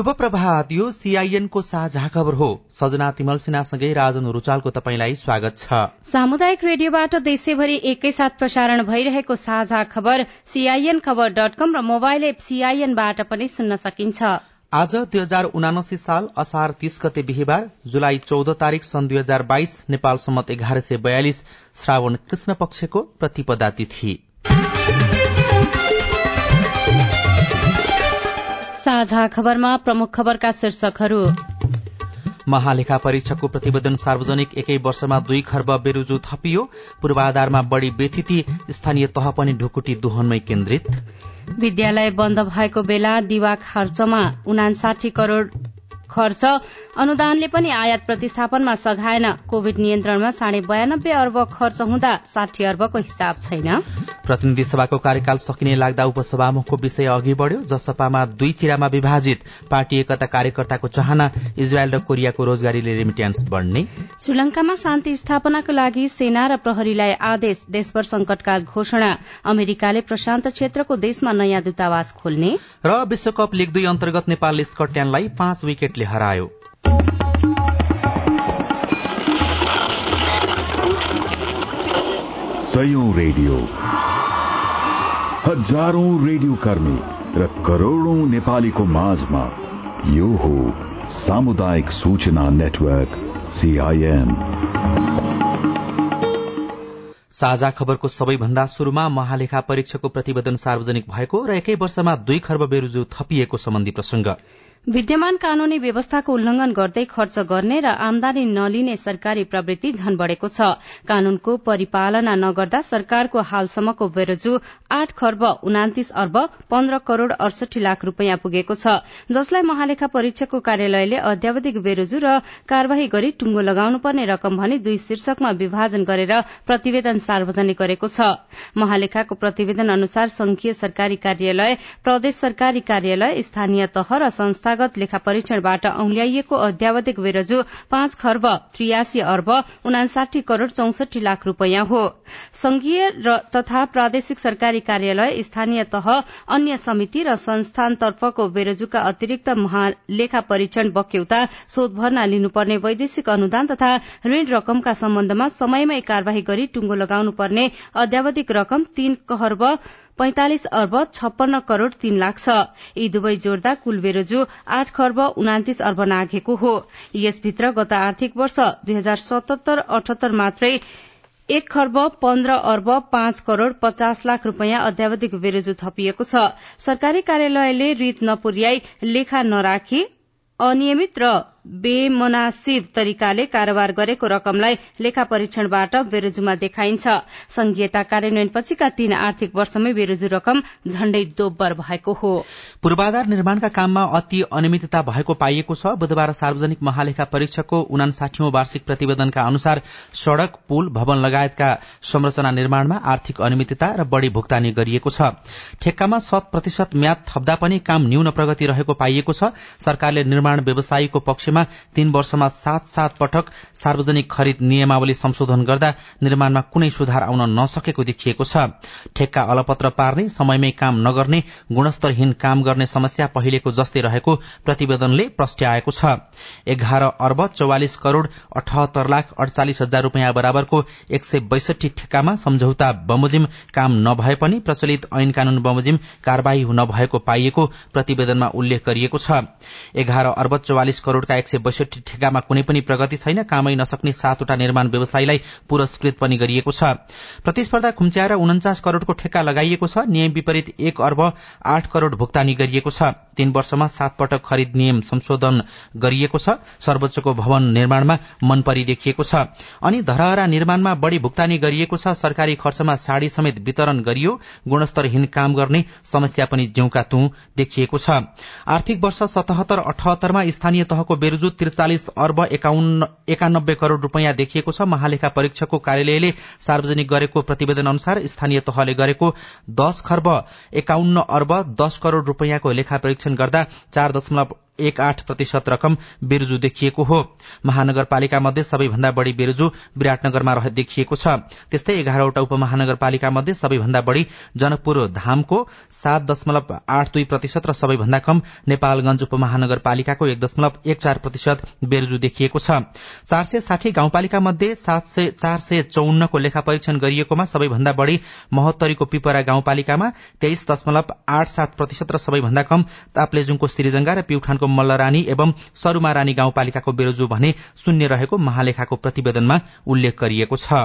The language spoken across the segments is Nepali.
शुभ प्रभात। यो सीआईएनको साझा खबर हो। सजना तिमल सिन्हासँगै राजन रुचालको तपाईँलाई स्वागत छ। सामुदायिक रेडियोबाट देशैभरि एकैसाथ प्रसारण भइरहेको साझा खबर सीआईएन खबर डट कम र मोबाइल एप सीआईएनबाट पनि सुन्न सकिन्छ। आज दुई हजार उनासी साल असार तीस गते बिहिबार जुलाई चौध तारीक सन् दुई हजार बाइस नेपाल सम्मत एघार सय बयालिस श्रावण कृष्ण पक्षको प्रतिपदा तिथि। साझा खबरमा प्रमुख खबरका शीर्षकहरू। महालेखा परीक्षकको प्रतिवेदन सार्वजनिक एकै वर्षमा दुई खर्ब बेरुजु थपियो। पूर्वाधारमा बढ़ी व्यथिति स्थानीय तह पनि ढुकुटी दोहनमै केन्द्रित। विद्यालय बन्द भएको बेला दिवा खर्चमा उनासाठी करोड़ खर्च। अनुदानले पनि आयात प्रतिस्थापनमा सघाएन। कोविड नियन्त्रणमा साढे बयानब्बे अर्ब खर्च हुँदा साठी अर्बको हिसाब छैन। प्रतिनिधि सभाको कार्यकाल सकिने लाग्दा उपसभामुखको विषय अघि बढ़्यो जसपामा दुई चिरामा विभाजित पार्टी एकता कार्यकर्ताको चाहना इजरायल र कोरियाको रोजगारीले रेमिट्यान्स बढ़ने। श्रीलंकामा शान्ति स्थापनाको लागि सेना र प्रहरीलाई आदेश देशभर संकटकाल घोषणा। अमेरिकाले प्रशान्त क्षेत्रको देशमा नयाँ दूतावास खोल्ने। र विश्वकप लिग दुई अन्तर्गत नेपालले स्कटल्याण्डलाई पाँच विकेटले हरायो। सयौं रेडियो। हजारौं रेडियो कर्मी र करोड़ौं नेपालीको माझमा यो हो सामुदायिक सूचना नेटवर्क सीआईएन साझा खबरको सबैभन्दा शुरूमा महालेखा परीक्षाको प्रतिवेदन सार्वजनिक भएको र एकै वर्षमा दुई खर्ब बेरुजु थपिएको सम्बन्धी प्रसंग विद्यमान कानूनी व्यवस्थाको उल्लंघन गर्दै खर्च गर्ने र आमदानी नलिने सरकारी प्रवृत्ति झन बढ़ेको छ। कानूनको परिपालना नगर्दा सरकारको हालसम्मको बेरोजु आठ खर्ब उनातिस अर्ब पन्ध्र करोड़ अडसठी लाख रूपियाँ पुगेको छ जसलाई महालेखा परीक्षकको कार्यालयले अध्यावधिक बेरोजु र कार्यवाही गरी टुंगो लगाउनुपर्ने रकम भनी दुई शीर्षकमा विभाजन गरेर प्रतिवेदन सार्वजनिक गरेको छ। महालेखाको प्रतिवेदन अनुसार संघीय सरकारी कार्यालय प्रदेश सरकारी कार्यालय स्थानीय तह र संस्था संस्थागत लेखा परीक्षणबाट औंल्याइएको अध्यावधिक बेरजु पाँच खर्ब त्रियासी अर्ब उनासाठी करोड़ चौसठी लाख रूपियाँ हो। संघीय तथा प्रादेशिक सरकारी कार्यालय स्थानीय तह अन्य समिति र संस्थानतर्फको बेरोजुका अतिरिक्त महालेखा परीक्षण बक्यौता शोध लिनुपर्ने वैदेशिक अनुदान तथा ऋण रकमका सम्बन्धमा समयमै कार्यवाही गरी टुंगो लगाउनुपर्ने अध्यावधिक रकम तीन खर्ब पैंतालिस अर्ब छप्पन्न करोड़ तीन लाख छ। यी दुवै जोड्दा कुल बेरोजु आठ खर्ब उनातिस अर्ब नाघेको हो। यसभित्र गत आर्थिक वर्ष दुई हजार सतहत्तर अठहत्तर मात्रै एक खर्ब पन्ध्र अर्ब पाँच करोड़ पचास लाख रूपियाँ अध्यावधिक बेरोजु थपिएको छ। सरकारी कार्यालयले रित नपुर्याई लेखा नराखी अनियमित र बेमनासिब तरिकाले कारोबार गरेको रकमलाई लेखा परीक्षणबाट बेरोजुमा देखाइन्छ। संघीयता कार्यान्वयन पछिका तीन आर्थिक वर्षमै बेरोजु रकम झण्डै दोब्बर भएको हो। पूर्वाधार निर्माणका काममा अति अनियमितता भएको पाइएको छ। बुधबार सार्वजनिक महालेखा परीक्षकको उनासाठीौं वार्षिक प्रतिवेदनका अनुसार सड़क पुल भवन लगायतका संरचना निर्माणमा आर्थिक अनियमितता र बढ़ी भुक्तानी गरिएको छ। ठेक्कामा शत प्रतिशत म्याद थप्दा पनि काम न्यून प्रगति रहेको पाइएको छ। सरकारले निर्माण व्यवसायीको पक्षमा तीन वर्षमा सात सात पटक सार्वजनिक खरिद नियमावली संशोधन गर्दा निर्माणमा कुनै सुधार आउन नसकेको देखिएको छ। ठेक्का अलपत्र पार्ने समयमै काम नगर्ने गुणस्तरहीन काम गर्ने समस्या पहिलेको जस्तै रहेको प्रतिवेदनले प्रस्ट्याएको छ। एघार अर्ब चौवालिस करोड़ अठहत्तर लाख अडचालिस हजार रूपियाँ बराबरको एक सय बैसठी ठेक्कामा सम्झौता बमोजिम काम नभए पनि प्रचलित ऐन कानून बमोजिम कार्यवाही नभएको पाइएको प्रतिवेदनमा उल्लेख गरिएको छ। एघार अर्ब चौवालिस करोड़का एक सय बैसठी ठेगामा कुनै पनि प्रगति छैन। कामै नसक्ने सातवटा निर्माण व्यवसायीलाई पुरस्कृत पनि गरिएको छ। प्रतिस्पर्धा खुम्च्याएर उन्चास करोड़को ठेक्का लगाइएको छ। नियम विपरीत एक अर्ब आठ करोड़ भुक्तानी गरिएको छ। तीन वर्षमा सात पटक खरिद नियम संशोधन गरिएको छ। सर्वोच्चको भवन निर्माणमा मनपरी देखिएको छ। अनि धरहरा निर्माणमा बढ़ी भुक्तानी गरिएको छ। सरकारी खर्चमा साड़ी समेत वितरण गरियो। गुणस्तरहीन काम गर्ने समस्या पनि ज्यूका तू देखिएको छ। आर्थिक वर्ष सतहत्तर अठहत्तरमा स्थानीय तहको बेरुजु त्रिचालिस अर्ब एकानब्बे करोड़ रूपियाँ देखिएको छ। महालेखा परीक्षकको कार्यालयले सार्वजनिक गरेको प्रतिवेदन अनुसार स्थानीय तहले गरेको दश खर्ब एकाउन्न अर्ब दश करोड़ रूपियाँको लेखा परीक्षण गर्दा चार दशमलव एक आठ प्रतिशत रकम बेरुजु देखिएको हो। महानगरपालिका मध्ये सबैभन्दा बढ़ी बेरुजु विराटनगरमा देखिएको छ। त्यस्तै एघारवटा उपमहानगरपालिका मध्ये सबैभन्दा बढ़ी जनकपुर धामको सात दशमलव आठ दुई प्रतिशत र सबैभन्दा कम नेपालगंज उपमहानगरपालिकाको एक दशमलव एक चार प्रतिशत बेरुजु देखिएको छ। चार सय साठी गाउँपालिका मध्ये चार सय चौन्नको लेखा परीक्षण गरिएकोमा सबैभन्दा बढ़ी महोत्तरीको पिपरा गाउँपालिकामा तेइस दशमलव आठ सात प्रतिशत र सबैभन्दा कम ताप्लेजुङको सिरिजंगा र प्युठानको मल्लरानी एवं सरूमा रानी गाउँपालिकाको बेरोजु भने शून्य रहेको महालेखाको प्रतिवेदनमा उल्लेख गरिएको छ।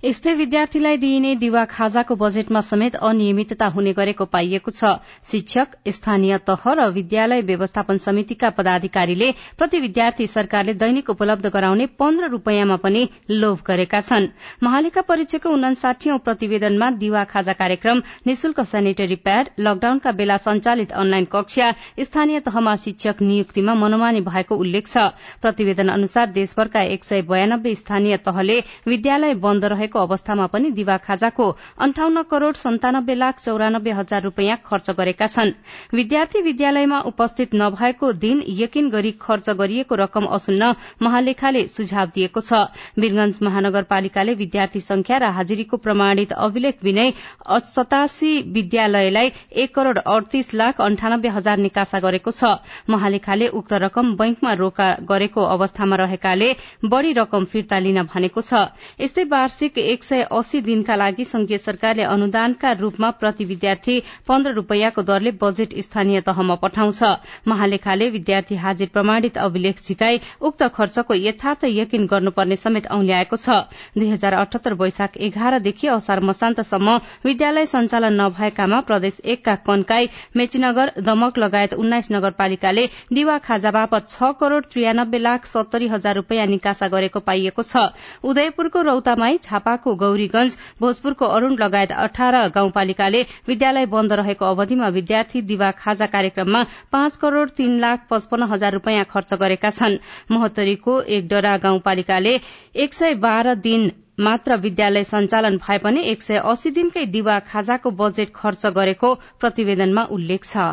यस्तै विद्यार्थीलाई दिइने दिवा खाजाको बजेटमा समेत अनियमितता हुने गरेको पाइएको छ। शिक्षक स्थानीय तह र विद्यालय व्यवस्थापन समितिका पदाधिकारीले प्रति विद्यार्थी सरकारले दैनिक उपलब्ध गराउने पन्ध्र रूपियाँमा पनि लोभ गरेका छन्। महालेखा परीक्षाको उनासाठी प्रतिवेदनमा दिवा खाजा कार्यक्रम निशुल्क सेनिटरी प्याड लकडाउनका बेला सञ्चालित अनलाइन कक्षा स्थानीय तहमा शिक्षक नियुक्तिमा मनोमानी भएको उल्लेख छ। प्रतिवेदन अनुसार देशभरका एक सय बयानब्बे स्थानीय तहले विद्यालय बन्द रहेको भएको अवस्थामा पनि दिवा खाजाको अन्ठाउन्न करोड़ सन्तानब्बे लाख चौरानब्बे हजार रूपियाँ खर्च गरेका छन्। विद्यार्थी विद्यालयमा उपस्थित नभएको दिन यकिन गरी खर्च गरिएको रकम असुल्न महालेखाले सुझाव दिएको छ। वीरगंज महानगरपालिकाले विद्यार्थी संख्या र हाजिरीको प्रमाणित अभिलेख विनय सतासी विद्यालयलाई एक करोड़ अडतीस लाख अन्ठानब्बे हजार निकासा गरेको छ। महालेखाले उक्त रकम बैंकमा रोका गरेको अवस्थामा रहेकाले बढ़ी रकम फिर्ता लिन भनेको छ। यस्तै वार्षिक एक सय अस्सी दिनका लागि संघीय सरकारले अनुदानका रूपमा प्रति विद्यार्थी पन्ध्र रूपियाँको दरले बजेट स्थानीय तहमा पठाउँछ। महालेखाले विद्यार्थी हाजिर प्रमाणित अभिलेख झिकाई उक्त खर्चको यथार्थ यकिन गर्नुपर्ने समेत औल्याएको छ। दुई हजार अठहत्तर वैशाख एघारदेखि असार मसान्तसम्म विद्यालय सञ्चालन नभएकामा प्रदेश एकका कन्काई मेचीनगर दमक लगायत उन्नाइस नगरपालिकाले दिवा खाजा बापत छ करोड़ त्रियानब्बे लाख सत्तरी हजार रूपियाँ निकासा गरेको पाइएको छ। उदयपुरको रौतामाई झापा झापाको गौरीगंज भोजपुरको अरूण लगायत अठार गाउँपालिकाले विद्यालय बन्द रहेको अवधिमा विद्यार्थी दिवा खाजा कार्यक्रममा पाँच करोड़ तीन लाख पचपन्न हजार रूपियाँ खर्च गरेका छन्। महोत्तरीको एकडरा गाउँपालिकाले एक सय बाह्र दिन मात्र विद्यालय सञ्चालन भए पनि एक सय अस्सी दिनकै दिवा खाजाको बजेट खर्च गरेको प्रतिवेदनमा उल्लेख छ।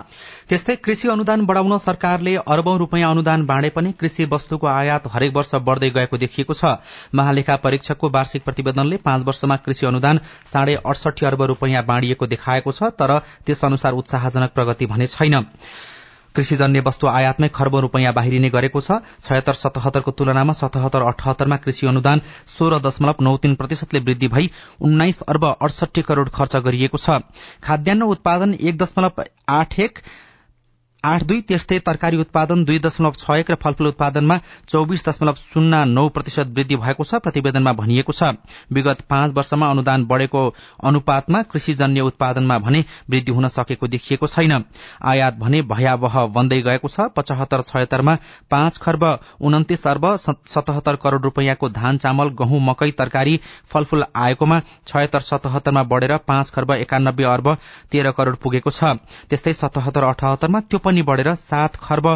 त्यस्तै कृषि अनुदान बढ़ाउन सरकारले अरबौं रूपियाँ अनुदान बाँडे पनि कृषि वस्तुको आयात हरेक वर्ष बढ़दै गएको देखिएको छ। महालेखा परीक्षकको वार्षिक प्रतिवेदनले पाँच वर्षमा कृषि अनुदान साढे अडसठी अर्ब रूपियाँ बाँडिएको देखाएको छ तर त्यस अनुसार उत्साहजनक प्रगति भने छैन। कृषिजन्य वस्तु आयातमै खर्ब रूपियाँ बाहिरिने गरेको छ। छयत्तर सतहत्तरको तुलनामा सतहत्तर अठहत्तरमा कृषि अनुदान सोह्र दशमलव नौ तीन प्रतिशतले वृद्धि भई उन्नाइस अर्ब अडसठी करोड़ खर्च गरिएको छ। खाद्यान्न उत्पादन एक दशमलव आठ एक आठ दुई त्यस्तै तरकारी उत्पादन दुई दशमलव छ एक र फलफूल उत्पादनमा चौबिस दशमलव शून्य नौ प्रतिशत वृद्धि भएको छ प्रतिवेदनमा भनिएको छ। विगत पाँच वर्षमा अनुदान बढ़ेको अनुपातमा कृषिजन्य उत्पादनमा भने वृद्धि हुन सकेको देखिएको छैन। आयात भने भयावह बन्दै गएको छ। पचहत्तर छयत्तरमा पाँच खर्ब उन्तिस अर्ब सतहत्तर करोड़ रूपियाँको धान चामल गहुँ मकै तरकारी फलफूल आएकोमा छयत्तर सतहत्तरमा बढ़ेर पाँच खर्ब एकानब्बे अर्ब तेह्र करोड़ पुगेको छ। त्यस्तै सतहत्तर अठहत्तरमा त्यो पनि बढ़ेर सात खर्ब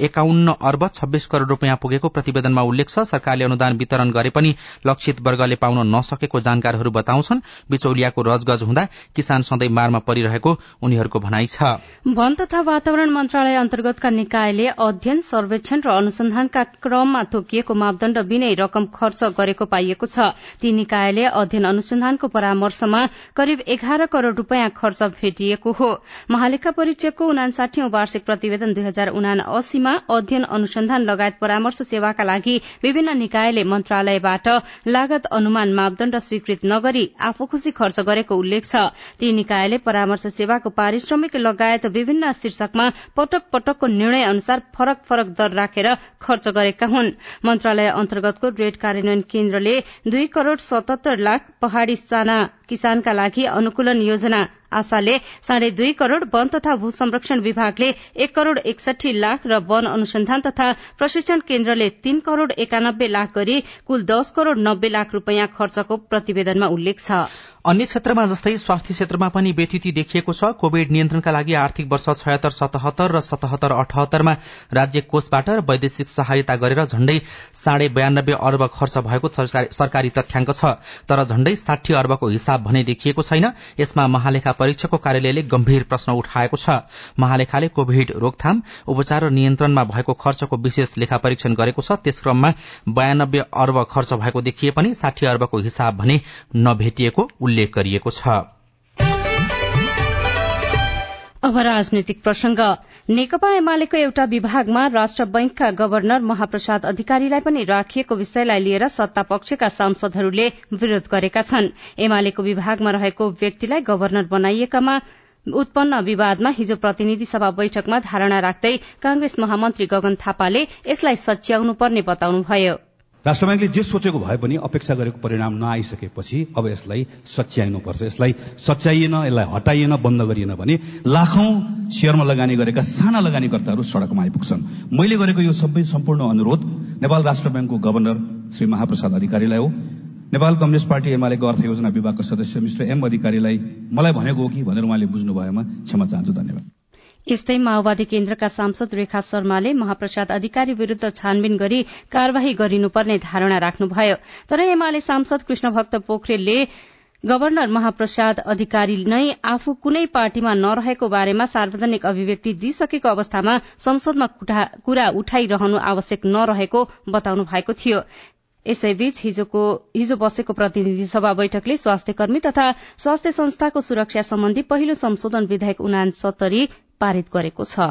एकाउन्न अर्ब छब्बीस करोड़ रूपियाँ पुगेको प्रतिवेदनमा उल्लेख छ। सरकारले अनुदान वितरण गरे पनि लक्षित वर्गले पाउन नसकेको जानकारहरू बताउँछन्। बिचौलियाको रजगज हुँदा किसान सधैँ मारमा परिरहेको उनीहरूको भनाइ छ। वन तथा वातावरण मन्त्रालय अन्तर्गतका निकायले अध्ययन सर्वेक्षण र अनुसन्धानका क्रममा तोकिएको मापदण्ड बिनै रकम खर्च गरेको पाइएको छ। ती निकायले अध्ययन अनुसन्धानको परामर्शमा करिब एघार करोड़ रूपियाँ खर्च भेटिएको हो। महालेखा परीक्षकको उनासाठी वार्षिक प्रतिवेदन दुई हजार उना अस्सीमा अध्ययन अनुसन्धान लगायत परामर्श सेवाका लागि विभिन्न निकायले मन्त्रालयबाट लागत अनुमान मापदण्ड स्वीकृत नगरी आफू खुशी खर्च गरेको उल्लेख छ। ती निकायले परामर्श सेवाको पारिश्रमिक लगायत विभिन्न शीर्षकमा पटक पटकको निर्णय अनुसार फरक फरक दर राखेर खर्च गरेका हुन्। मन्त्रालय अन्तर्गतको रेड कार्यान्वयन केन्द्रले दुई करोड़ सतहत्तर लाख पहाड़ी साना किसानका लागि अनुकूलन योजना आशाले साढे दुई करोड़ वन तथा भू संरक्षण विभागले एक करोड़ एकसठी लाख र वन अनुसन्धान तथा प्रशिक्षण केन्द्रले तीन करोड़ एकानब्बे लाख गरी कुल दस करोड़ नब्बे लाख रूपियाँ खर्चको प्रतिवेदनमा उल्लेख छ। अन्य क्षेत्रमा जस्तै स्वास्थ्य क्षेत्रमा पनि व्यतिथि देखिएको छ। कोविड नियन्त्रणका लागि आर्थिक वर्ष छयत्तर सतहत्तर र सतहत्तर अठहत्तरमा राज्य कोषबाट वैदेशिक सहायता गरेर झण्डै साढे बयानब्बे अर्ब खर्च भएको सरकारी तथ्याङ्क छ। तर झण्डै साठी अर्बको हिसाब भने देखिएको छैन। यसमा महालेखा परीक्षकको कार्यालयले गम्भीर प्रश्न उठाएको छ। महालेखाले कोविड रोकथाम उपचार र नियन्त्रणमा भएको खर्चको विशेष लेखा परीक्षण गरेको छ। त्यस क्रममा बयानब्बे अर्ब खर्च भएको देखिए पनि साठी अर्बको हिसाब भने नभेटिएको उल्लेख गरिएको छ। नेकपा एमालेको एउटा विभागमा राष्ट्र बैंकका गवर्नर महाप्रसाद अधिकारीलाई पनि राखिएको विषयलाई लिएर सत्ता पक्षका सांसदहरूले विरोध गरेका छन्। एमालेको विभागमा रहेको व्यक्तिलाई गवर्नर बनाइएकामा उत्पन्न विवादमा हिजो प्रतिनिधि सभा बैठकमा धारणा राख्दै कांग्रेस महामन्त्री गगन थापाले यसलाई सच्याउनुपर्ने बताउनुभयो। राष्ट्र ब्याङ्कले जे सोचेको भए पनि अपेक्षा गरेको परिणाम नआइसकेपछि अब यसलाई सच्याइनुपर्छ। यसलाई सच्याइएन यसलाई हटाइएन बन्द गरिएन भने लाखौं सेयरमा लगानी गरेका साना लगानीकर्ताहरू सड़कमा आइपुग्छन्। मैले गरेको यो सबै सम्पूर्ण अनुरोध नेपाल राष्ट्र ब्याङ्कको गवर्नर श्री महाप्रसाद अधिकारीलाई हो। नेपाल कम्युनिष्ट पार्टी एमालेको अर्थ योजना विभागका सदस्य मिस्टर एम अधिकारीलाई मलाई भनेको हो कि भनेर उहाँले बुझ्नु भएमा क्षमा चाहन्छु धन्यवाद। यस्तै माओवादी केन्द्रका सांसद रेखा शर्माले महाप्रसाद अधिकारी विरूद्ध छानबिन गरी कार्यवाही गरिनुपर्ने धारणा राख्नुभयो। तर एमाले सांसद कृष्ण भक्त पोखरेलले गवर्नर महाप्रसाद अधिकारी नै आफू कुनै पार्टीमा नरहेको बारेमा सार्वजनिक अभिव्यक्ति दिइसकेको अवस्थामा संसदमा कुरा उठाइरहनु आवश्यक नरहेको बताउनु भएको थियो। यसैबीच हिजो बसेको प्रतिनिधि सभा बैठकले स्वास्थ्य कर्मी तथा स्वास्थ्य संस्थाको सुरक्षा सम्बन्धी पहिलो संशोधन विधेयक उनासत्तरी पारित गरेको छ।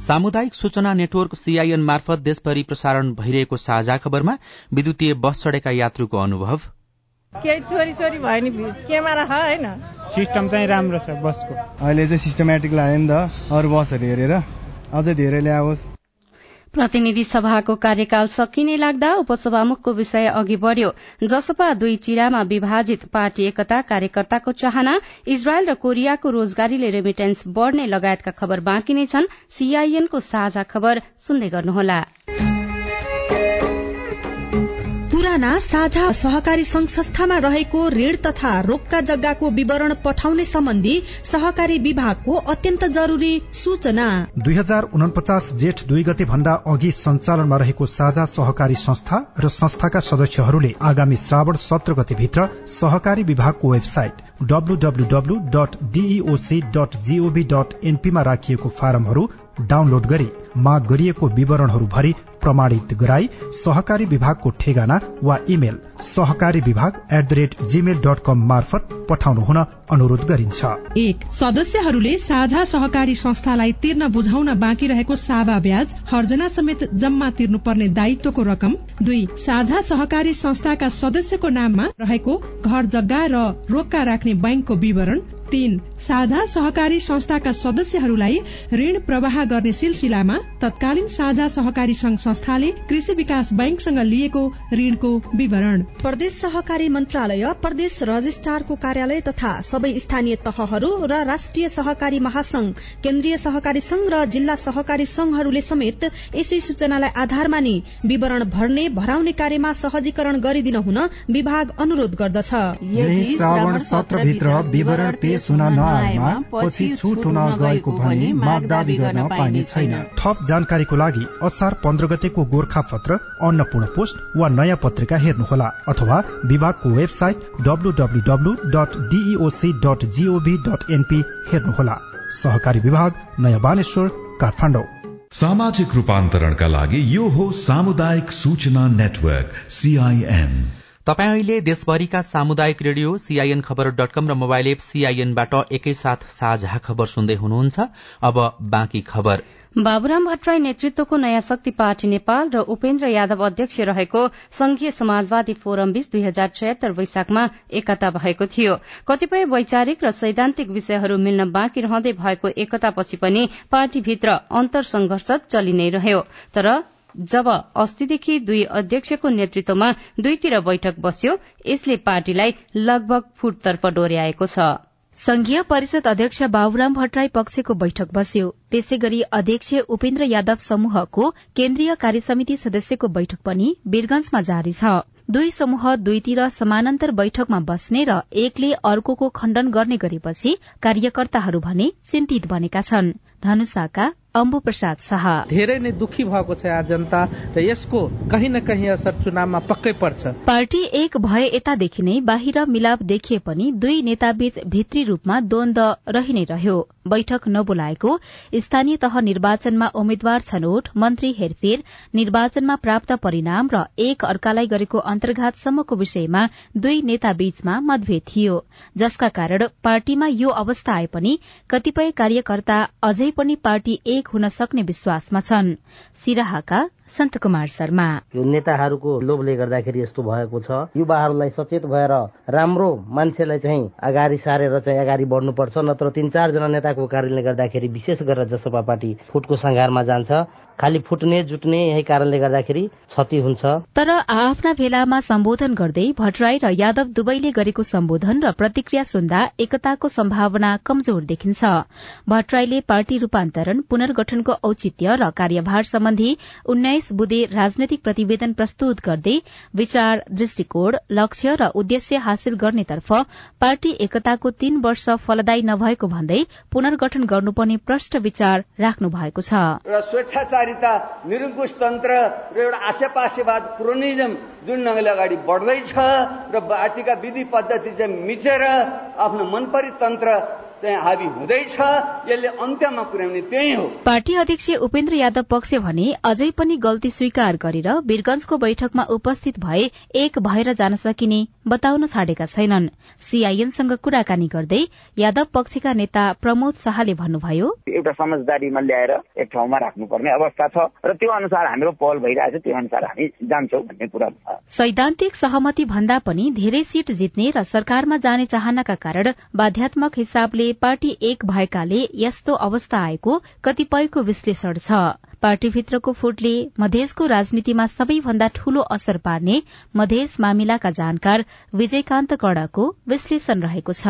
सामुदायिक सूचना नेटवर्क सीआईएन मार्फत देशभरि प्रसारण भइरहेको साझा खबरमा विद्युतीय बस चढेका यात्रुको अनुभव। केही छोरी छोरी भयो नि क्यामेरा छ होइन। सिस्टम चाहिँ राम्रो छ बसको। अहिले चाहिँ सिस्टमेटिक लाग्यो नि त अरू बसहरू हेरेर। अझै धेरै ल्याओस्। प्रतिनिधि सभाको कार्यकाल सकिने लाग्दा उपसभामुखको विषय अघि बढ़्यो। जसपा दुई चिरामा विभाजित पार्टी एकता कार्यकर्ताको चाहना इजरायल र कोरियाको रोजगारीले रेमिटेन्स बढ़ने लगायतका खबर बाँकी नै छन्। सीआईएनको साझा खबर सुन्दै गर्नुहोला। पुराना साझा सहकारी संघ संस्थामा रहेको ऋण तथा रोक्का जग्गाको विवरण पठाउने सम्बन्धी सहकारी विभागको अत्यन्त जरूरी सूचना। दुई हजार उनपचास जेठ दुई गते भन्दा अघि सञ्चालनमा रहेको साझा सहकारी संस्था र संस्थाका सदस्यहरूले आगामी श्रावण सत्र गतेभित्र सहकारी विभागको वेबसाइट डब्लूडब्लूडब्लू डट राखिएको फारमहरू डाउनलोड गरी माग गरिएको विवरणहरू भरि प्रमाणित गराई सहकारी विभागको ठेगाना वा इमेल सहकारी विभाग at the rate Gmail dot com मार्फत पठाउनु हुन अनुरोध गरिन्छ। एक सदस्यहरूले साझा सहकारी संस्थालाई तिर्न बुझाउन बाँकी रहेको सावा ब्याज हर्जना समेत जम्मा तिर्नुपर्ने दायित्वको रकम। दुई साझा सहकारी संस्थाका सदस्यको नाममा रहेको घर जग्गा र रोक्का राख्ने बैंकको विवरण। तीन साझा सहकारी संस्थाका सदस्यहरूलाई ऋण प्रवाह गर्ने सिलसिलामा तत्कालीन साझा सहकारी संघ संस्थाले कृषि विकास बैंकसँग लिएको ऋणको विवरण। प्रदेश सहकारी मन्त्रालय प्रदेश रजिस्ट्रारको कार्यालय तथा सबै स्थानीय तहहरू र राष्ट्रिय सहकारी महासंघ केन्द्रीय सहकारी संघ र जिल्ला सहकारी संघहरूले समेत यसै सूचनालाई आधार मानि विवरण भर्ने भराउने कार्यमा सहजीकरण गरिदिन हुन विभाग अनुरोध गर्दछ। पछि छुट हुन गएको भनी माग दावी गर्न पाइने छैन। थप जानकारीको लागि असार पन्ध्र गतेको गोर्खा पत्र अन्नपूर्ण पोस्ट वा नयाँ पत्रिका हेर्नुहोला अथवा विभागको website WWW dot DEOC dot GOV dot NP हेर्नुहोला। सहकारी विभाग नयाँ बानेश्वर काठमाडौँ। सामाजिक रूपान्तरणका लागि यो हो सामुदायिक सूचना नेटवर्क सीआईएन तपाईँ अहिले देशभरिका सामुदायिक रेडियो सीआईएन खबर डट कम र मोबाइल एप सीआईएनबाट एकैसाथ साझा खबर सुन्दै हुनुहुन्छ। अब बाँकी खबर। बाबुराम भट्टराई नेतृत्वको नयाँ शक्ति पार्टी नेपाल र उपेन्द्र यादव अध्यक्ष रहेको संघीय समाजवादी फोरम बीच दुई हजार छयत्तर वैशाखमा एकता भएको थियो। कतिपय वैचारिक र सैद्धान्तिक विषयहरू मिल्न बाँकी रहँदै भएको एकतापछि पनि पार्टीभित्र अन्तर संघर्ष चलि नै रह्यो। तर जब अस्तिदेखि दुई अध्यक्षको नेतृत्वमा दुईतिर बैठक बस्यो यसले पार्टीलाई लगभग फुटतर्फ डोर्याएको छ। संघीय परिषद अध्यक्ष बाबुराम भट्टराई पक्षको बैठक बस्यो। त्यसै गरी अध्यक्ष उपेन्द्र यादव समूहको केन्द्रीय कार्यसमिति सदस्यको बैठक पनि वीरगंजमा जारी छ। दुई समूह दुईतिर समानान्तर बैठकमा बस्ने र एकले अर्कोको खण्डन गर्ने गरेपछि कार्यकर्ताहरू भने चिन्तित बनेका छन्। धनुषाका अम्बु प्रसाद शाह। धेरै नै दुखी भएको छ आज जनता र यसको कहीँ न कहीँ असर चुनावमा पक्कै पर्छ। पार्टी एक भए यतादेखि नै बाहिर मिलाप देखिए पनि दुई नेताबीच भित्री रूपमा द्वन्द रहि नै रह्यो। बैठक नबोलाएको स्थानीय तह निर्वाचनमा उम्मेद्वार छनौट मन्त्री हेरफेर निर्वाचनमा प्राप्त परिणाम र एक अर्कालाई गरेको अन्तर्घातसम्मको विषयमा दुई नेता बीचमा मतभेद थियो। जसका कारण पार्टीमा यो अवस्था आए पनि कतिपय कार्यकर्ता अझै पनि पार्टी एक हुन सक्ने विश्वासमा छन्। सन्त कुमार शर्मा। यो नेताहरूको लोभले गर्दाखेरि यस्तो भएको छ। युवाहरूलाई सचेत भएर राम्रो मान्छेलाई चाहिँ अगाडि सारेर चाहिँ अगाडि बढ्नुपर्छ नत्र तीन चारजना नेताको कारणले गर्दाखेरि विशेष गरेर जसपा पार्टी फुटको संघारमा जान्छ। खालि फुट्ने जुट्ने यही कारणले गर्दाखेरि क्षति हुन्छ। तर आफ्ना भेलामा सम्बोधन गर्दै भट्टराई र यादव दुवैले गरेको सम्बोधन र प्रतिक्रिया सुन्दा एकताको सम्भावना कमजोर देखिन्छ। भट्टराईले पार्टी रूपान्तरण पुनर्गठनको औचित्य र कार्यभार सम्बन्धी उन्नाइस बुधे राजनैतिक प्रतिवेदन प्रस्तुत गर्दै विचार दृष्टिकोण लक्ष्य र उद्देश्य हासिल गर्नेतर्फ पार्टी एकताको तीन वर्ष फलदायी नभएको भन्दै पुनर्गठन गर्नुपर्ने प्रष्ट विचार राख्नु भएको छ औपचारिकता निरङ्कुश तन्त्र र एउटा आसेपासेवाद क्रोनिजम जुन ढङ्गले अगाडि बढ्दैछ र पार्टीका विधि पद्धति चाहिँ मिचेर आफ्नो मनपरी तन्त्र चाहिँ हावी हुँदैछ यसले अन्त्यमा पुर्याउने त्यही हो। पार्टी अध्यक्ष उपेन्द्र यादव पक्ष भने अझै पनि गल्ती स्वीकार गरेर वीरगंजको बैठकमा उपस्थित भए एक भएर जान सकिने बताउन छाडेका छैनन्। सीआईएनसँग कुराकानी गर्दै यादव पक्षका नेता प्रमोद शाहले भन्नुभयो एउटा समझदारीमा ल्याएर एक ठाउँमा राख्नुपर्ने अवस्था छ र त्यो अनुसार हाम्रो पहल भइरहेछ त्यो अनुसार हामी जान्छौ भन्ने कुरा सैद्धान्तिक सहमति भन्दा पनि धेरै सीट जित्ने र सरकारमा जाने चाहनाका कारण बाध्यात्मक हिसाबले पार्टी एक भएकाले यस्तो अवस्था आएको कतिपयको विश्लेषण छ। पार्टीभित्रको फुटले मधेसको राजनीतिमा सबैभन्दा ठूलो असर पार्ने मधेस मामिलाका जानकार विजयकान्त कडाको विश्लेषण रहेको छ।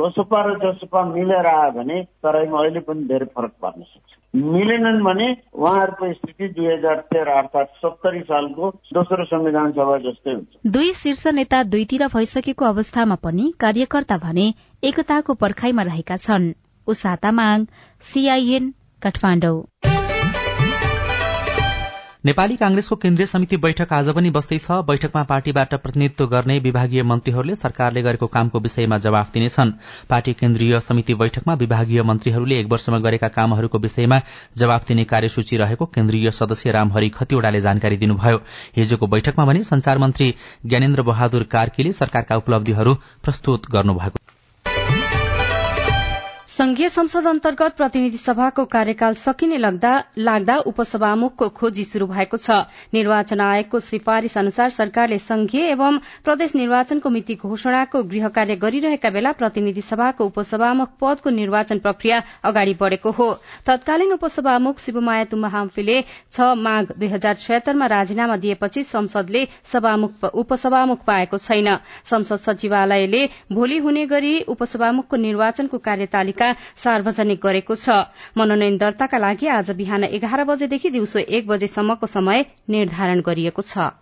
लोसपा र जसपा मिलेर आयो भने तराईमा अहिले पनि धेरै फरक पर्न सक्छ। मिलेनन् भने उहाँहरूको स्थिति दुई हजार तेह्र अर्थात सत्तरी सालको दोस्रो संविधान सभा जस्तै हुन्छ। दुई शीर्ष नेता दुईतिर भइसकेको अवस्थामा पनि कार्यकर्ता भने एकताको पर्खाइमा रहेका छन्। नेपाली कांग्रेसको केन्द्रीय समिति बैठक आज पनि बस्दैछ बैठकमा पार्टीबाट प्रतिनिधित्व गर्ने विभागीय मन्त्रीहरूले सरकारले गरेको कामको विषयमा जवाफ दिनेछन्। पार्टी केन्द्रीय समिति बैठकमा विभागीय मन्त्रीहरूले एक वर्षमा गरेका कामहरूको विषयमा जवाफ दिने कार्यसूची रहेको केन्द्रीय सदस्य रामहरि खतिवड़ाले जानकारी दिनुभयो। हिजोको बैठकमा भने संचार मन्त्री ज्ञानेन्द्र बहादुर कार्कीले सरकारका उपलब्धिहरू प्रस्तुत गर्नुभएको संघीय संसद अन्तर्गत प्रतिनिधि सभाको कार्यकाल सकिने लाग्दा उपसभामुखको खोजी शुरू भएको छ। निर्वाचन आयोगको सिफारिश अनुसार सरकारले संघीय एवं प्रदेश निर्वाचनको मिति घोषणाको गृह कार्य गरिरहेका बेला प्रतिनिधि सभाको उपसभामुख पदको निर्वाचन प्रक्रिया अगाडि बढ़ेको हो। तत्कालीन उपसभामुख शिवमाया तुम्बा हाम्फीले छ माघ दुई हजार छयत्तरमा राजीनामा दिएपछि संसदले उपसभामुख पाएको छैन। संसद सचिवालयले भोलि हुने गरी उपसभामुखको निर्वाचनको कार्यतालिका सार्वजनिक गरेको छ। मनोनयन दर्ताका लागि आज बिहान एघार बजेदेखि दिउँसो एक बजेसम्मको समय निर्धारण गरिएको छ।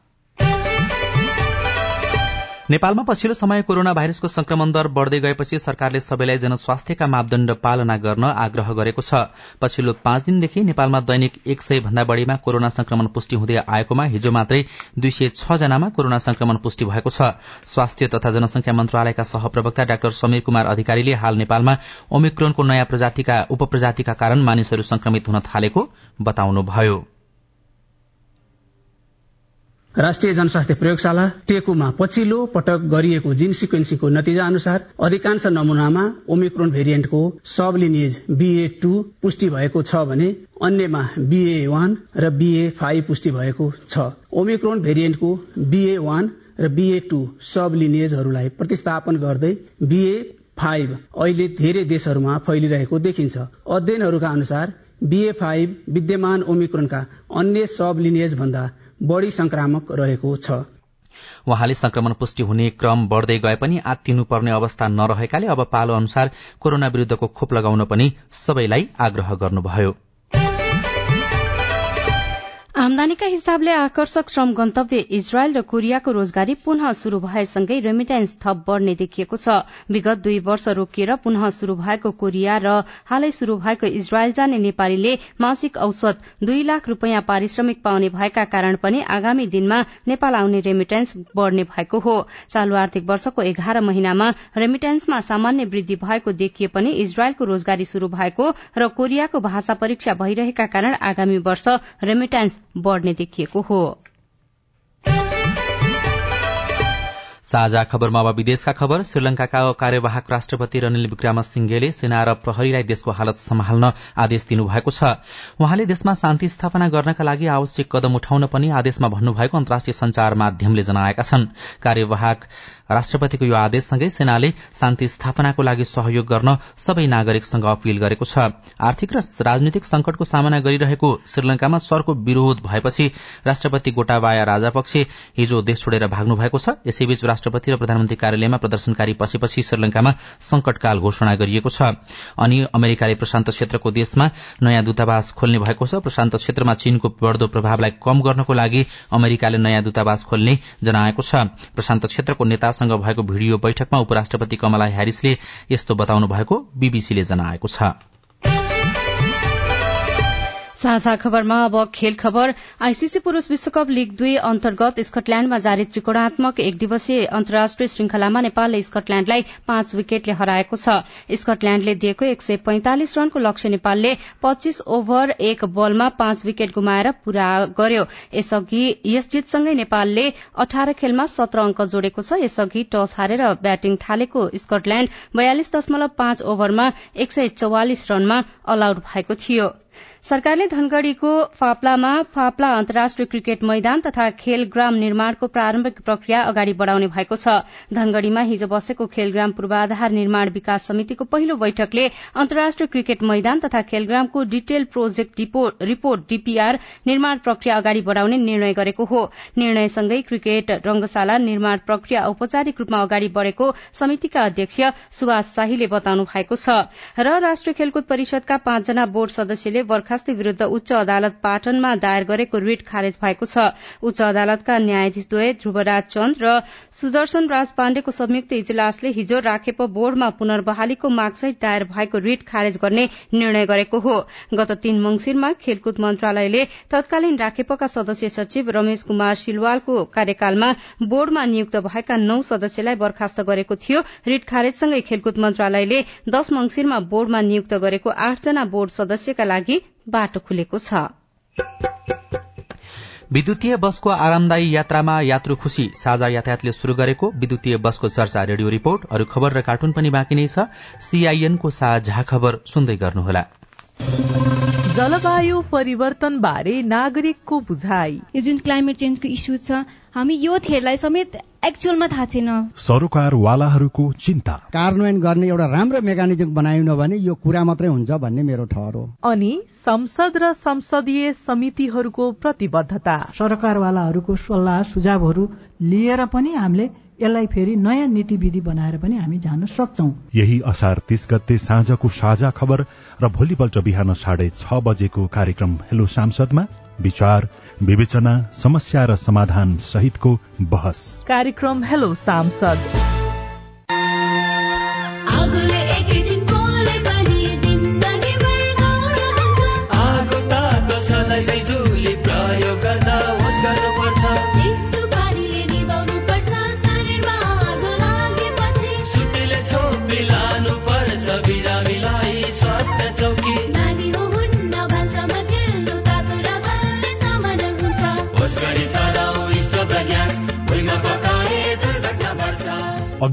नेपालमा पछिल्लो समय कोरोना भाइरसको संक्रमण दर बढ़दै गएपछि सरकारले सबैलाई जनस्वास्थ्यका मापदण्ड पालना गर्न आग्रह गरेको छ। पछिल्लो पाँच दिनदेखि नेपालमा दैनिक एक सय भन्दा बढ़ीमा कोरोना संक्रमण पुष्टि हुँदै आएकोमा हिजो मात्रै दुई सय छ जनामा कोरोना संक्रमण पुष्टि भएको छ। स्वास्थ्य तथा जनसंख्या मन्त्रालयका सहप्रवक्ता डाक्टर समीर कुमार अधिकारीले हाल नेपालमा ओमिक्रोनको नयाँ प्रजातिका उपप्रजातिका कारण मानिसहरू संक्रमित हुन थालेको बताउनुभयो। राष्ट्रिय जनस्वास्थ्य प्रयोगशाला टेकुमा पछिल्लो पटक गरिएको जीन सिक्वेन्सिङको नतिजा अनुसार अधिकांश नमूनामा ओमिक्रोन भेरिएन्टको सब लिनिएज बीए टू पुष्टि भएको छ भने अन्यमा बीए वान र बीए फाइभ पुष्टि भएको छ। ओमिक्रोन भेरिएन्टको बीए वान र बीए टू सब लिनिएजहरूलाई प्रतिस्थापन गर्दै बीए फाइभ अहिले धेरै देशहरूमा फैलिरहेको देखिन्छ। अध्ययनहरूका अनुसार बीए फाइभ विद्यमान ओमिक्रोनका अन्य सब लिनिएज भन्दा बढ़ी संक्रामक रहेको छ। वहाँले संक्रमण पुष्टि हुने क्रम बढ़दै गए पनि आत्तिनुपर्ने अवस्था नरहेकाले अब पालो अनुसार कोरोना विरूद्धको खोप लगाउन पनि सबैलाई आग्रह गर्नुभयो। आमदानीका हिसाबले आकर्षक श्रम गन्तव्य इजरायल र कोरियाको रोजगारी पुनः शुरू भएसँगै रेमिटेन्स थप बढ़ने देखिएको छ। विगत दुई वर्ष रोकिएर पुनः शुरू भएको कोरिया र हालै शुरू भएको इजरायल जाने नेपालीले मासिक औसत दुई लाख रूपियाँ पारिश्रमिक पाउने भएका कारण पनि आगामी दिनमा नेपाल आउने रेमिटेन्स बढ़ने भएको हो। चालू आर्थिक वर्षको एघार महिनामा रेमिटेन्समा सामान्य वृद्धि भएको देखिए पनि इजरायलको रोजगारी शुरू भएको र कोरियाको भाषा परीक्षा भइरहेका कारण आगामी वर्ष रेमिटेन्स बढ़ने देखिएको हो। साझा खबरमा अब विदेशका खबर। श्रीलंकाका कार्यवाहक राष्ट्रपति रनिल विक्रमसिंघेले सेना र प्रहरीलाई देशको हालत सम्हाल्न आदेश दिनुभएको छ। उहाँले देशमा शान्ति स्थापना गर्नका लागि आवश्यक कदम उठाउन पनि आदेशमा भन्नुभएको अन्तर्राष्ट्रिय संचार माध्यमले जनाएका छन्। कार्यवाहक राष्ट्रपतिको यो आदेशसँगै सेनाले शान्ति स्थापनाको लागि सहयोग गर्न सबै नागरिकसँग अपील गरेको छ। आर्थिक र राजनीतिक संकटको सामना गरिरहेको श्रीलंकामा सरको विरोध भएपछि राष्ट्रपति गोटाबाया राजापक्ष हिजो देश छोडेर भाग्नु भएको छ। यसैबीच राष्ट्रपति र प्रधानमन्त्री कार्यालयमा प्रदर्शनकारी पसेपछि श्रीलंकामा संकटकाल घोषणा गरिएको छ। अनि अमेरिकाले प्रशान्त क्षेत्रको देशमा नयाँ दूतावास खोल्ने भएको छ। प्रशान्त क्षेत्रमा चीनको बढ़दो प्रभावलाई कम गर्नको लागि अमेरिकाले नयाँ दूतावास खोल्ने जनाएको छ। प्रशान्त क्षेत्रको नेता सँग भएको भिडियो बैठकमा उपराष्ट्रपति कमला ह्यारिसले यस्तो बताउनु भएको बीबीसीले जनाएको छ। साझा खबरमा अब खेल खबर। आईसीसी पुरूष विश्वकप लीग दुई अन्तर्गत स्कटल्याण्डमा जारी त्रिकोणात्मक एक दिवसीय अन्तर्राष्ट्रिय श्रृंखलामा नेपालले स्कटल्याण्डलाई पाँच विकेटले हराएको छ। स्कटल्याण्डले दिएको एक सय पैंतालिस रनको लक्ष्य नेपालले पच्चीस ओभर एक बलमा पाँच विकेट गुमाएर पूरा गर्यो। यसअघि यस जितसँगै नेपालले अठार खेलमा सत्र अंक जोडेको छ। यसअघि टस हारेर ब्याटिङ थालेको स्कटल्याण्ड बयालिस दशमलव पाँच ओभरमा एक सय चौवालिस रनमा अल आउट भएको थियो। सरकारले धनगढ़ीको फाप्लामा फाप्ला अन्तर्राष्ट्रिय क्रिकेट मैदान तथा खेलग्राम निर्माणको प्रारम्भिक प्रक्रिया अगाडि बढ़ाउने भएको छ। धनगढ़ीमा हिजो बसेको खेलग्राम पूर्वाधार निर्माण विकास समितिको पहिलो बैठकले अन्तर्राष्ट्रिय क्रिकेट मैदान तथा खेलग्रामको डिटेल प्रोजेक्ट रिपोर्ट डीपीआर निर्माण प्रक्रिया अगाडि बढ़ाउने निर्णय गरेको हो। निर्णयसँगै क्रिकेट रंगशाला निर्माण प्रक्रिया औपचारिक रूपमा अगाडि बढ़ेको समितिका अध्यक्ष सुभाष शाहीले बताउनु भएको छ। र राष्ट्रिय खेलकुद परिषदका पाँचजना बोर्ड सदस्यले बर्खास्ती विरूद्ध उच्च अदालत पाटनमा दायर गरेको रिट खारेज भएको छ। उच्च अदालतका न्यायाधीशद्वय ध्रुवराज चन्द र सुदर्शन राज पाण्डेको संयुक्त इजलासले हिजो राखेप बोर्डमा पुनर्बहालीको मागसहित दायर भएको रिट खारेज गर्ने निर्णय गरेको हो। गत तीन मंगिरमा खेलकुद मन्त्रालयले तत्कालीन राखेपका सदस्य सचिव रमेश कुमार सिलवालको कार्यकालमा बोर्डमा नियुक्त भएका नौ सदस्यलाई बर्खास्त गरेको थियो। रिट खारेजसँगै खेलकुद मन्त्रालयले दश मंगिरमा बोर्डमा नियुक्त गरेको आठजना बोर्ड सदस्यका लागि बाटो खुलेको छ। विद्युतीय बसको आरामदायी यात्रामा यात्रु खुशी। साझा यातायातले शुरू गरेको विद्युतीय बसको चर्चा रेडियो रिपोर्ट। अरू खबर र कार्टुन पनि बाँकी नै छ। सीआईएनको साझा खबर सुन्दै गर्नुहोला। जलवायु परिवर्तन बारे नागरिकको बुझाइ। यो जुन क्लाइमेट चेन्जको इस्यु छ हामी यो थेरलाई समेत एक्चुअलमा थाहा छैन। सरोकारवालाहरूको चिन्ता। कार्यान्वयन गर्ने एउटा राम्रो मेकानिजम बनाएन भने यो कुरा मात्रै हुन्छ भन्ने मेरो ठहर हो। अनि संसद र संसदीय समितिहरूको प्रतिबद्धता। सरकारवालाहरूको सल्लाह सुझावहरू लिएर पनि हामीले यसलाई फेरि नयाँ नीति विधि बनाएर पनि हामी जान सक्छौ। यही असार तीस गते साँझको साझा खबर र भोलिपल्ट बिहान साढे छ बजेको कार्यक्रम हेलो सांसदमा विचार विवेचना समस्या र समाधान सहितको बहस। कार्यक्रम हेलो सांसद।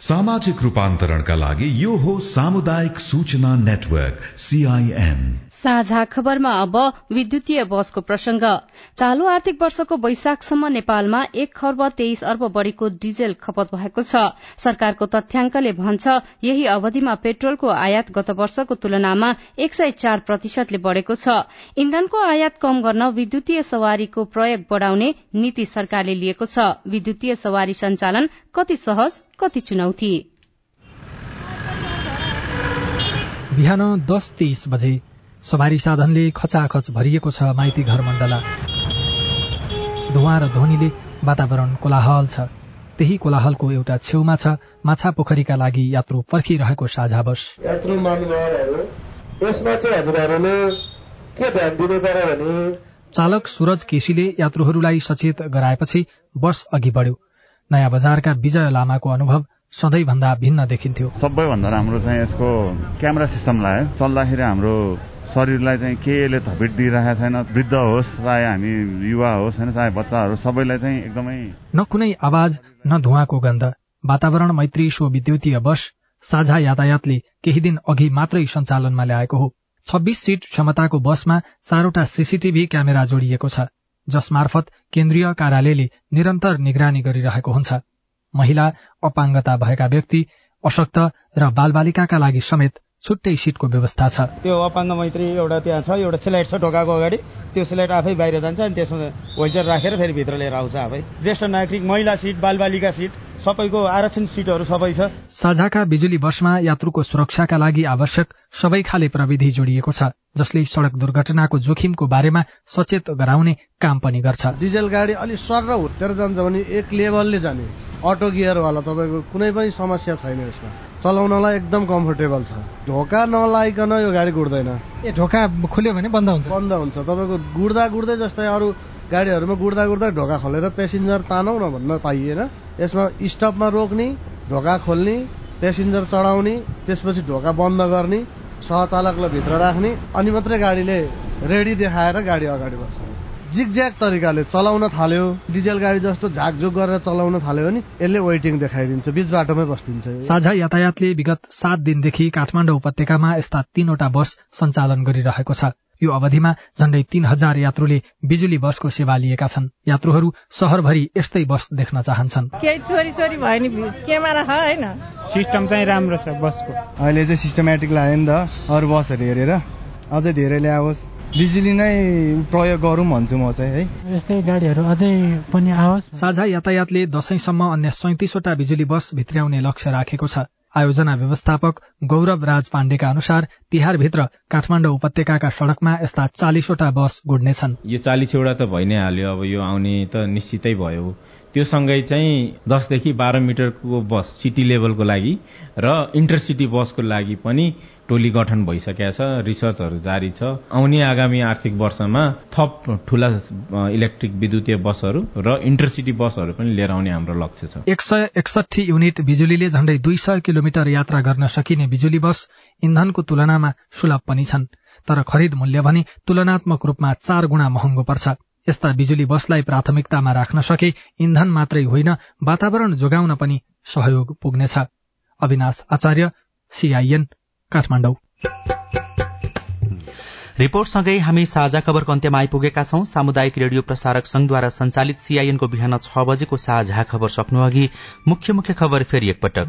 सामाजिक रूपान्तरणका लागि यो हो सामुदायिक सूचना नेटवर्क सीआईएन साझा खबरमा अब विद्युतीय बसको प्रसंग। चालू आर्थिक वर्षको वैशाखसम्म नेपालमा एक खर्ब तेइस अर्ब बढ़ीको डिजेल खपत भएको छ। सरकारको तथ्याङ्कले भन्छ यही अवधिमा पेट्रोलको आयात गत वर्षको तुलनामा एक सय चार प्रतिशतले बढ़ेको छ। इन्धनको आयात कम गर्न विद्युतीय सवारीको प्रयोग बढ़ाउने नीति सरकारले लिएको छ। विद्युतीय सवारी सञ्चालन कति सहज कति चुनौती? बिहान दस तेइस बजे सवारी साधनले खचाखच भरिएको छ माइती घर मण्डला। धुवा र ध्वनिले वातावरण कोलाहल छ। त्यही कोलाहलको एउटा छेउमा छ माछा पोखरीका लागि यात्रु पर्खिरहेको साझा बस। यसमा चाहिँ हजुरहरूले के ध्यान दिनु पर्यो भने? चालक सूरज केसीले यात्रुहरूलाई सचेत गराएपछि बस अघि बढ्यो। नयाँ बजारका विजय लामाको अनुभव सधैँभन्दा भिन्न देखिन्थ्यो। सबैभन्दा राम्रो चाहिँ यसको क्यामेरा सिस्टम लाग्यो चल्दाखेरि हाम्रो शरीरलाई चाहिँ केले थपिट दिइरहेको छैन। वृद्ध होस् चाहे हामी युवा होस् होइन चाहे बच्चाहरू सबैलाई चाहिँ एकदमै न कुनै आवाज न धुवाको गन्ध। वातावरण मैत्री सो विद्युतीय बस। साझा यातायातले केही दिन अघि मात्रै सञ्चालनमा ल्याएको हो। छब्बीस सीट क्षमताको बसमा चारवटा सीसीटीभी क्यामेरा जोडिएको छ। जस मार्फत केन्द्रीय कार्यालयले निरन्तर निगरानी गरिरहेको हुन्छ। महिला अपाङ्गता भएका व्यक्ति अशक्त र बालबालिकाका लागि समेत छुट्टै सिटको व्यवस्था छ। त्यो अपाङ्ग मैत्री एउटा त्यहाँ छ एउटा स्लाइड छ ढोकाको अगाडि। त्यो स्लाइड आफै बाहिर जान्छ अनि त्यसमा व्हिलचेयर राखेर फेरि भित्र लिएर आउँछ आफै। ज्येष्ठ नागरिक महिला सिट बालबालिका सिट। सबैको आरक्षण सिटहरू सबै छ। साझाका बिजुली बसमा यात्रुको सुरक्षाका लागि आवश्यक सबै खाले प्रविधि जोडिएको छ जसले सड़क दुर्घटनाको जोखिमको बारेमा सचेत गराउने काम पनि गर्छ। डिजेल गाडी अलिक सर र हुत्तेर जान्छ भने एक लेभलले जाने। अटो गियरवाला तपाईँको कुनै पनि समस्या छैन यसमा। चलाउनलाई एकदम कम्फोर्टेबल छ। ढोका नलाइकन यो गाडी गुड्दैन ए ढोका खुल्यो भने बन्द हुन्छ। बन्द हुन्छ। तपाईँको गुड्दा गुड्दै जस्तै अरू गाडीहरूमा गुड्दा गुड्दा ढोका खोलेर पेसेन्जर तानौ न भन्न पाइएन। यसमा स्टपमा रोक्ने ढोका खोल्ने पेसेन्जर चढाउने त्यसपछि ढोका बन्द गर्ने सहचालकलाई भित्र राख्ने अनि मात्रै गाडीले रेडी देखाएर गाडी अगाडि बढ्छ जिगज्याग तरिकाले चलाउन थाल्यो। डिजेल गाडी जस्तो झाकझुक गरेर चलाउन थाल्यो भने यसले वेटिङ देखाइदिन्छ बीच बाटोमै बस्दिन्छ। साझा यातायातले विगत सात दिनदेखि काठमाडौँ उपत्यकामा यस्ता तीनवटा बस सञ्चालन गरिरहेको छ। यो अवधिमा झण्डै तीन हजार यात्रुले बिजुली बसको सेवा लिएका छन्। यात्रुहरू शहरभरि यस्तै बस देख्न चाहन्छन्। केही छोरी छोरी भयो नि क्यामेरा होइन? सिस्टम चाहिँ राम्रो छ बसको। अहिले चाहिँ सिस्टमेटिक लाग्यो नि त अरू बसहरू हेरेर। अझै धेरै ल्याओस्। बिजुली नै प्रयोग गरौँ भन्छु म चाहिँ है। यस्तै गाडीहरू अझै पनि आओस्। साझा यातायातले दशैंसम्म अन्य सैतिसवटा बिजुली बस भित्र्याउने लक्ष्य राखेको छ। आयोजना व्यवस्थापक गौरव राज पाण्डेका अनुसार तिहारभित्र काठमाडौँ उपत्यकाका सड़कमा यस्ता चालिसवटा बस गुड्नेछन्। यो चालिसवटा त भइ नै हाल्यो अब यो आउने त निश्चितै भयो। त्यो सँगै चाहिँ दसदेखि बाह्र मिटरको बस सिटी लेभलको लागि र इन्टरसिटी बसको लागि पनि टोली गठन भइसकेका छ रिसर्चहरू जारी छ। आउने आगामी आर्थिक वर्षमा थप ठूला इलेक्ट्रिक विद्युतीय बसहरू र इन्टरसिटी बसहरू पनि लिएर आउने हाम्रो लक्ष्य छ। एक सय एकसठी युनिट बिजुलीले झण्डै दुई सय किलोमिटर यात्रा गर्न सकिने बिजुली बस इन्धनको तुलनामा सुलभ पनि छन् तर खरिद मूल्य भने तुलनात्मक रूपमा चार गुणा महँगो पर्छ। यस्ता बिजुली बसलाई प्राथमिकतामा राख्न सके इन्धन मात्रै होइन वातावरण जोगाउन पनि सहयोग पुग्नेछ। अविनाश आचार्य सीआईएन काठमाडौँ। रिपोर्टसँगै हामी साझा खबरको अन्त्यमा आइपुगेका छौं। सामुदायिक रेडियो प्रसारक संघद्वारा संचालित सीआईएनको बिहान छ बजेको साझा खबर सक्नु अघि मुख्य मुख्य खबर फेरि एकपटक।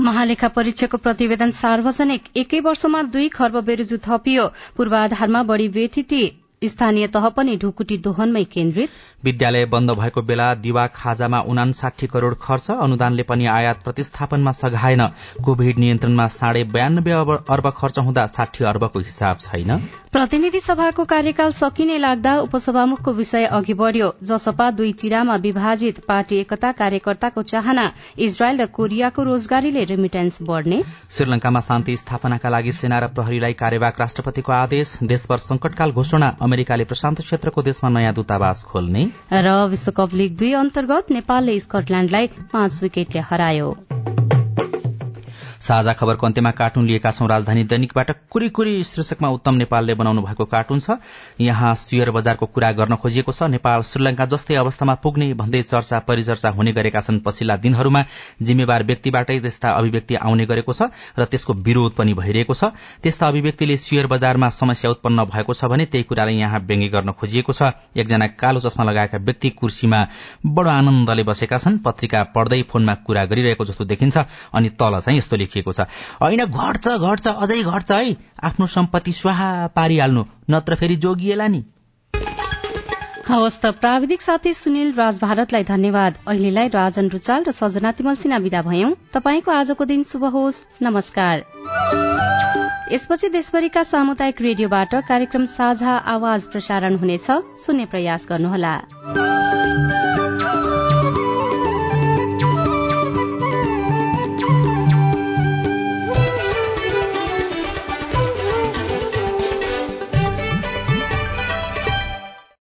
महालेखा परीक्षाको प्रतिवेदन सार्वजनिक। एकै वर्षमा दुई खर्ब बेरुजु थपियो। पूर्वाधारमा बढ़ी व्यथिति स्थानीय तह पनि ढुकुटी दोहनमै केन्द्रित। विद्यालय बन्द भएको बेला दिवा खाजामा उनासाठी करोड़ खर्च अनुदानले पनि आयात प्रतिस्थापनमा सघाएन। कोविड नियन्त्रणमा साढे बयानब्बे अर्ब खर्च हुँदा साठी अर्बको हिसाब छैन। प्रतिनिधि सभाको कार्यकाल सकिने लाग्दा उपसभामुखको विषय अघि बढ़्यो। जसपा दुई चिरामा विभाजित पार्टी एकता कार्यकर्ताको चाहना इजरायल र कोरियाको रोजगारीले रेमिटेन्स बढ़ने। श्रीलंकामा शान्ति स्थापनाका लागि सेना र प्रहरीलाई कार्यवाहक राष्ट्रपतिको आदेश। देशभर संकटकाल घोषणा। अमेरिकाले प्रशान्त क्षेत्रको देशमा नयाँ दूतावास खोल्ने। र विश्वकप लीग दुई अन्तर्गत नेपालले स्कटल्याण्डलाई पाँच विकेटले हरायो। साझा खबरको अन्त्यमा कार्टुन लिएका छौं राजधानी दैनिकबाट कुरी कुरी शीर्षकमा उत्तम नेपालले बनाउनु भएको कार्टुन छ। यहाँ शेयर बजारको कुरा गर्न खोजिएको छ। नेपाल श्रीलंका जस्तै अवस्थामा पुग्ने भन्दै चर्चा परिचर्चा हुने गरेका छन् पछिल्ला दिनहरूमा। जिम्मेवार व्यक्तिबाटै त्यस्ता अभिव्यक्ति आउने गरेको छ र त्यसको विरोध पनि भइरहेको छ। त्यस्ता अभिव्यक्तिले शेयर बजारमा समस्या उत्पन्न भएको छ भने त्यही कुरालाई यहाँ व्यङ्ग्य गर्न खोजिएको छ। एकजना कालो चस्मा लगाएका व्यक्ति कुर्सीमा बडो आनन्दले बसेका छन्। पत्रिका पढ्दै फोनमा कुरा गरिरहेको जस्तो देखिन्छ। अनि तल चाहिँ यस्तो लेखिएको छ। होइन घट्छ घट्छ अझै घट्छ है। आफ्नो सम्पत्ति स्वाहा पारिहाल्नु नत्र फेरि जोगिएला नि। हवस् त प्राविधिक साथी सुनिल राज भारतलाई धन्यवाद। अहिलेलाई राजन रुचाल र सजना तिमल सिन्हा विदा भयौं। तपाईँको आजको दिन शुभ होस्। नमस्कार। यसपछि देशभरिका सामुदायिक रेडियोबाट कार्यक्रम साझा आवाज प्रसारण हुनेछ। सुन्ने प्रयास गर्नुहोला।